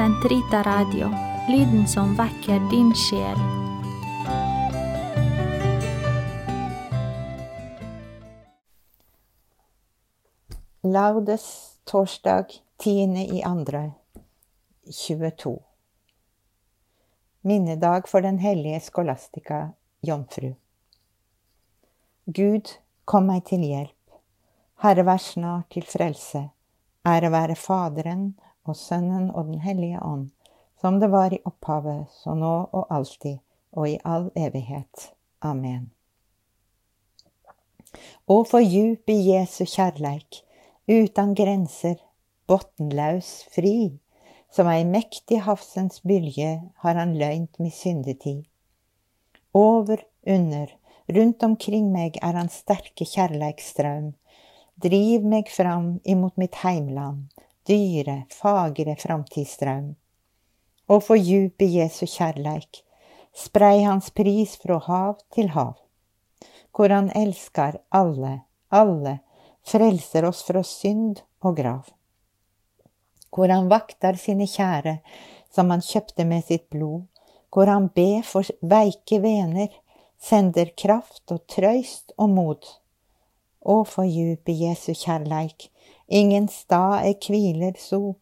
Sentrita Radio, lyden som vekker din sjel. Laudes torsdag 10. i andre 22. Minnedag for den hellige skolastika jomfru. Gud, kom meg til hjelp. Herre, vær snart til frelse. Ære være Faderen og Sønnen og Den hellige ånd, som det var i opphavet, så nå og alltid, og i all evighet. Amen. Å for djup i Jesu kjærleik, utan grenser, botnlaus, fri, som ei mektig havsens bylje har han løynt mi syndetid. Over, under, rundt omkring meg er hans sterke kjærleiksstrøm, driv meg fram imot mitt heimland, dyre, fagre framtidsdraum. Og for i Jesu kjærleik, sprei hans pris fra hav til hav, hvor han elskar alle, alle, frelser oss fra synd og grav. Hvor han vakter sine kjære, som han kjøpte med sitt blod, hvor han ber for veike vener, sender kraft og trøyst og mod. Å, for djup i Jesu kjærleik, ingen stad er kviler so,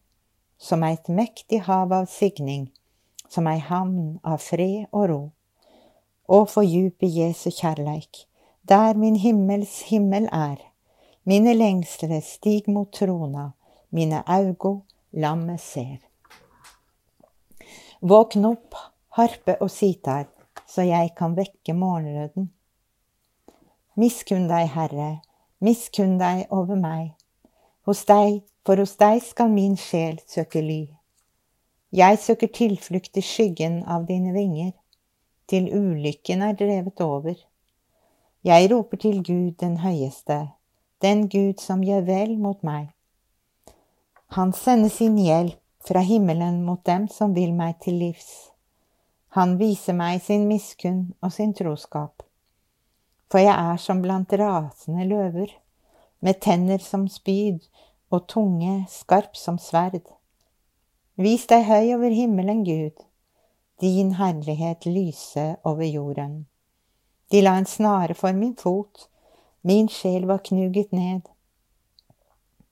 som eit mektig hav av signing, som ei hamn av fred og ro. Å, i Jesu kjærleik, der min himmels himmel er, mine lengsler stig mot trona, mine augo lammet ser. Våkn opp, harpe og sitar, så jeg kan vekke morgenrøden. Miskunn deg, Herre, miskunn deg over meg. Hos deg, for hos deg skal min sjel søke ly. Jeg søker tilflukt i skyggen av dine vinger, til ulykken er drevet over. Jeg roper til Gud den høyeste, den Gud som gjør vel mot meg. Han sender sin hjelp fra himmelen mot dem som vil meg til livs. Han viser meg sin miskunn og sin troskap. For jeg er som blant rasende løver, med tenner som spyd og tunge skarp som sverd. Vis deg høy over himmelen, Gud, din herlighet lyse over jorden. De la en snare for min fot, min sjel var knuget ned.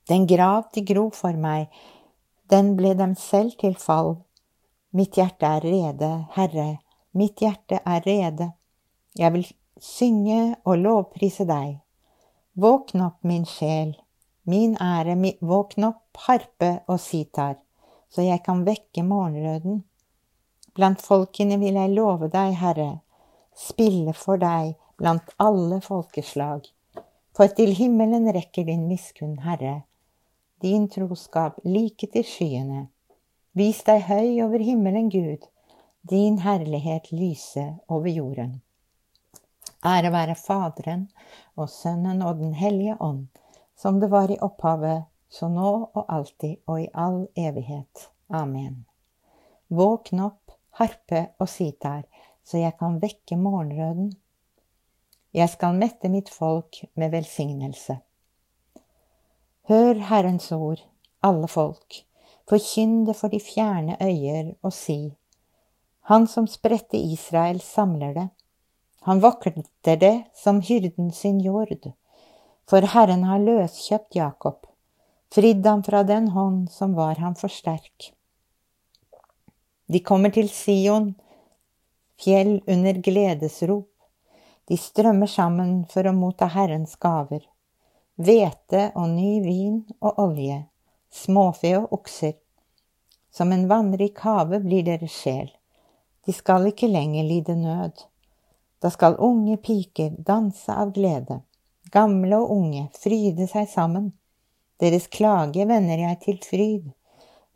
Den grav de grov for meg, den ble dem selv til fall. Mitt hjerte er rede, Herre, mitt hjerte er rede. Jeg vil synge og lovprise deg. Våkn opp, min sjel, min ære, våkn opp, harpe og sitar, så jeg kan vekke morgenrøden. Blant folkene vil jeg love deg, Herre, spille for deg blant alle folkeslag. For til himmelen rekker din miskunn, Herre, din troskap like til skyene. Vis deg høy over himmelen, Gud, din herlighet lyse over jorden. Ære være Faderen og Sønnen og Den hellige ånd, som det var i opphavet, så nå og alltid og i all evighet. Amen. Våkn opp, harpe og sitar, så jeg kan vekke morgenrøden jeg skal mette mitt folk med velsignelse. Hør Herrens ord, alle folk, forkynn det for de fjerne øyer, og si, Han som spredte Israel, samler det. Han vokter det som hyrden sin jord. For Herren har løskjøpt Jakob, fridd ham fra den hånd som var ham for sterk. De kommer til Sion, fjell under gledesrop. De strømmer sammen for å motta Herrens gaver. Hvete og ny vin og olje, småfe og okser. Som en vannrik have blir deres sjel. De skal ikke lenger lide nød. Da skal unge piker danse av glede. Gamle og unge fryde seg sammen. Deres klage vender jeg til fryd.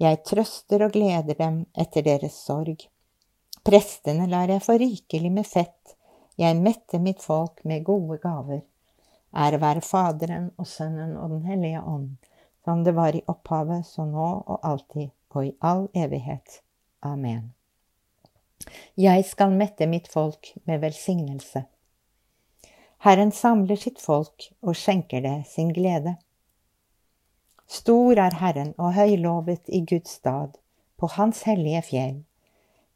Jeg trøster og gleder dem etter deres sorg. Prestene lar jeg få rikelig med fett jeg metter mitt folk med gode gaver. Ære være Faderen og Sønnen og Den hellige ånd, som det var i opphavet, så nå og alltid og i all evighet. Amen. Jeg skal mette mitt folk med velsignelse. Herren samler sitt folk og skjenker det sin glede. Stor er Herren og høylovet i Guds stad, på Hans hellige fjell.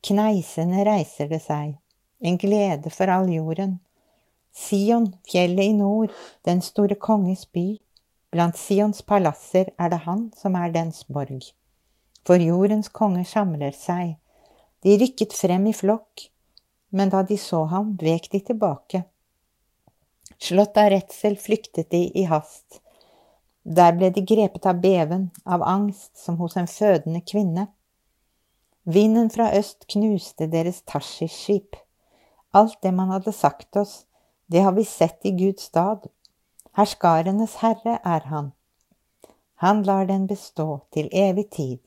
Kneisende reiser det seg, en glede for all jorden. Sion, fjellet i nord, den store konges by. Blant Sions palasser er det han som er dens borg. For jordens konge samler seg. De rykket frem i flokk, men da de så ham, vek de tilbake. Slått av redsel flyktet de i hast. Der ble de grepet av beven, av angst som hos en fødende kvinne. Vinden fra øst knuste deres Tashish-skip. Alt det man hadde sagt oss, det har vi sett i Guds stad. Herskarenes herre er han. Han lar den bestå til evig tid.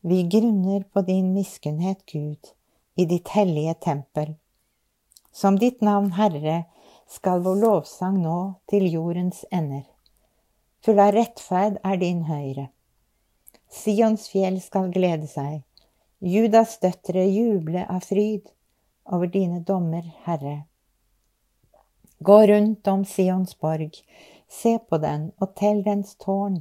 Vi grunner på din miskunnhet, Gud, i ditt hellige tempel. Som ditt navn, Herre, skal vår lovsang nå til jordens ender. Full av rettferd er din høyre. Sions fjell skal glede seg, Judas døtre juble av fryd over dine dommer, Herre. Gå rundt om Sions borg, se på den og tell dens tårn,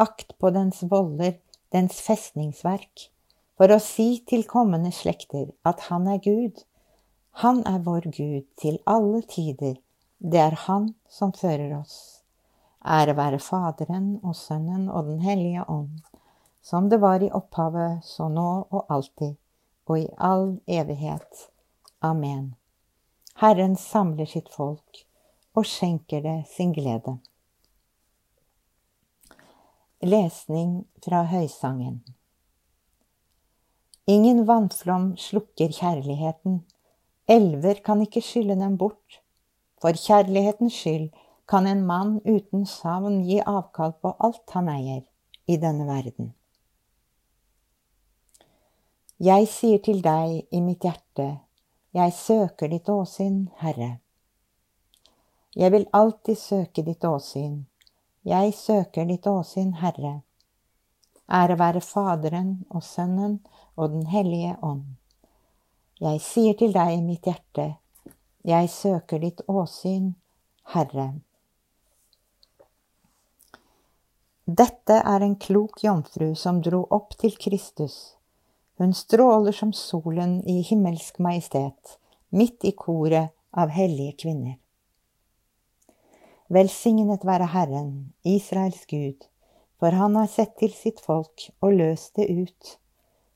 akt på dens voller, dens festningsverk, for å si til kommende slekter at han er Gud, han er vår Gud til alle tider. Det er Han som fører oss. Ære være Faderen og Sønnen og Den hellige ånd, som det var i opphavet, så nå og alltid, og i all evighet. Amen. Herren samler sitt folk og skjenker det sin glede. Lesning fra Høysangen Ingen vannflom slukker kjærligheten Elver kan ikke skylle dem bort. For kjærlighetens skyld kan en mann uten savn gi avkall på alt han eier i denne verden. Jeg sier til deg i mitt hjerte, jeg søker ditt åsyn, Herre. Jeg vil alltid søke ditt åsyn, jeg søker ditt åsyn, Herre. Ære være Faderen og Sønnen og Den hellige ånd jeg sier til deg i mitt hjerte, jeg søker ditt åsyn, Herre. Dette er en klok jomfru som dro opp til Kristus. Hun stråler som solen i himmelsk majestet, midt i koret av hellige kvinner. Velsignet være Herren, Israels Gud, for han har sett til sitt folk og løst det ut.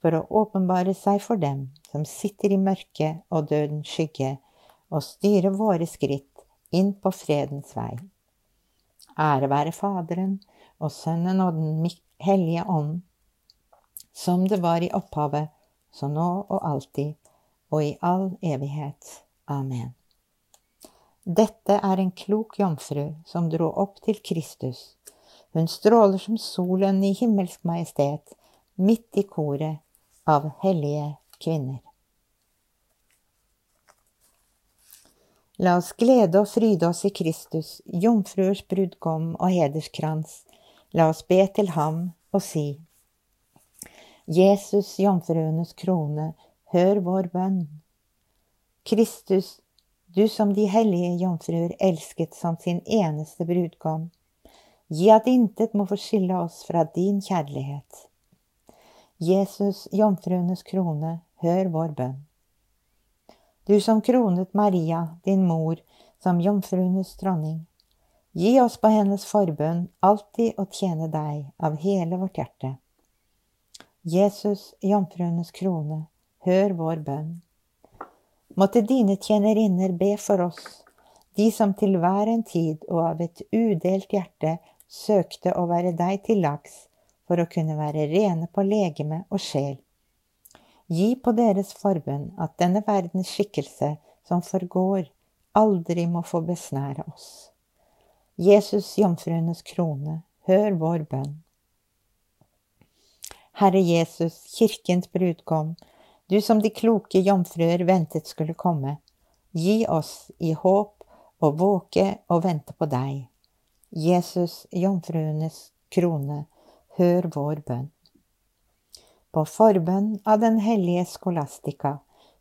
for å åpenbare seg for dem som sitter i mørket og dødens skygge, og styre våre skritt inn på fredens vei. Ære være Faderen og Sønnen og Den hellige ånd, som det var i opphavet, så nå og alltid, og i all evighet. Amen. Dette er en klok jomfru som dro opp til Kristus. Hun stråler som solen i himmelsk majestet, midt i koret av hellige kvinner. La oss glede og fryde oss i Kristus, jomfruers brudgom og hederskrans. La oss be til ham og si, Jesus, jomfruenes krone, hør vår bønn. Kristus, du som de hellige jomfruer elsket som sin eneste brudgom, gi at intet må forskille oss fra din kjærlighet. Jesus, jomfruenes krone, hør vår bønn. Du som kronet Maria, din mor, som jomfruenes dronning, gi oss på hennes forbønn alltid å tjene deg av hele vårt hjerte. Jesus, jomfruenes krone, hør vår bønn. Måtte dine tjenerinner be for oss, de som til hver en tid og av et udelt hjerte søkte å være deg til lags for å kunne være rene på legeme og sjel. Gi på deres forbønn at denne verdens skikkelse som forgår, aldri må få besnære oss. Jesus, jomfruenes krone, hør vår bønn. Herre Jesus, kirkens brudgom, du som de kloke jomfruer ventet skulle komme, gi oss i håp å våke og vente på deg. Jesus, jomfruenes krone, hør vår bønn. På forbønn av den hellige skolastika,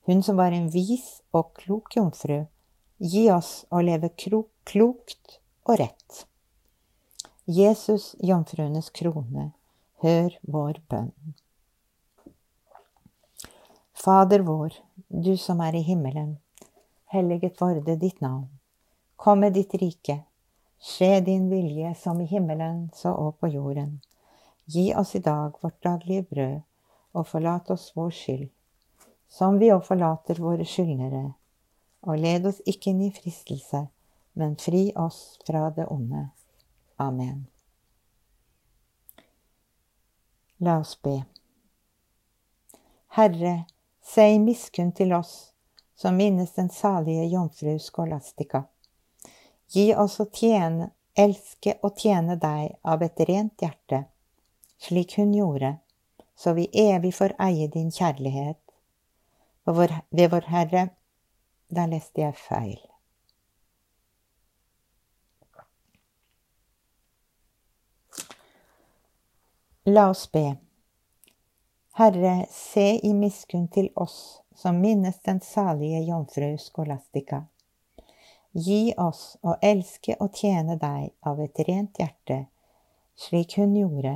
hun som var en vis og klok jomfru, gi oss å leve klokt og rett. Jesus, jomfruenes krone, hør vår bønn. Fader vår, du som er i himmelen. Helliget vorde ditt navn. Kom med ditt rike. Skje din vilje som i himmelen, så og på jorden. Gi oss i dag vårt daglige brød, og forlat oss vår skyld, som vi òg forlater våre skyldnere. Og led oss ikke inn i fristelse, men fri oss fra det onde. Amen. La oss be. Herre, se i miskunn til oss som minnes den salige jomfru Skolastika. Gi oss å tjene, elske og tjene deg av et rent hjerte, slik hun gjorde, så vi evig får eie din kjærlighet. Vår, ved vår Herre Der leste jeg feil. La oss be. Herre, se i miskunn til oss som minnes den salige jomfru Skolastika. Gi oss å elske og tjene deg av et rent hjerte, slik hun gjorde,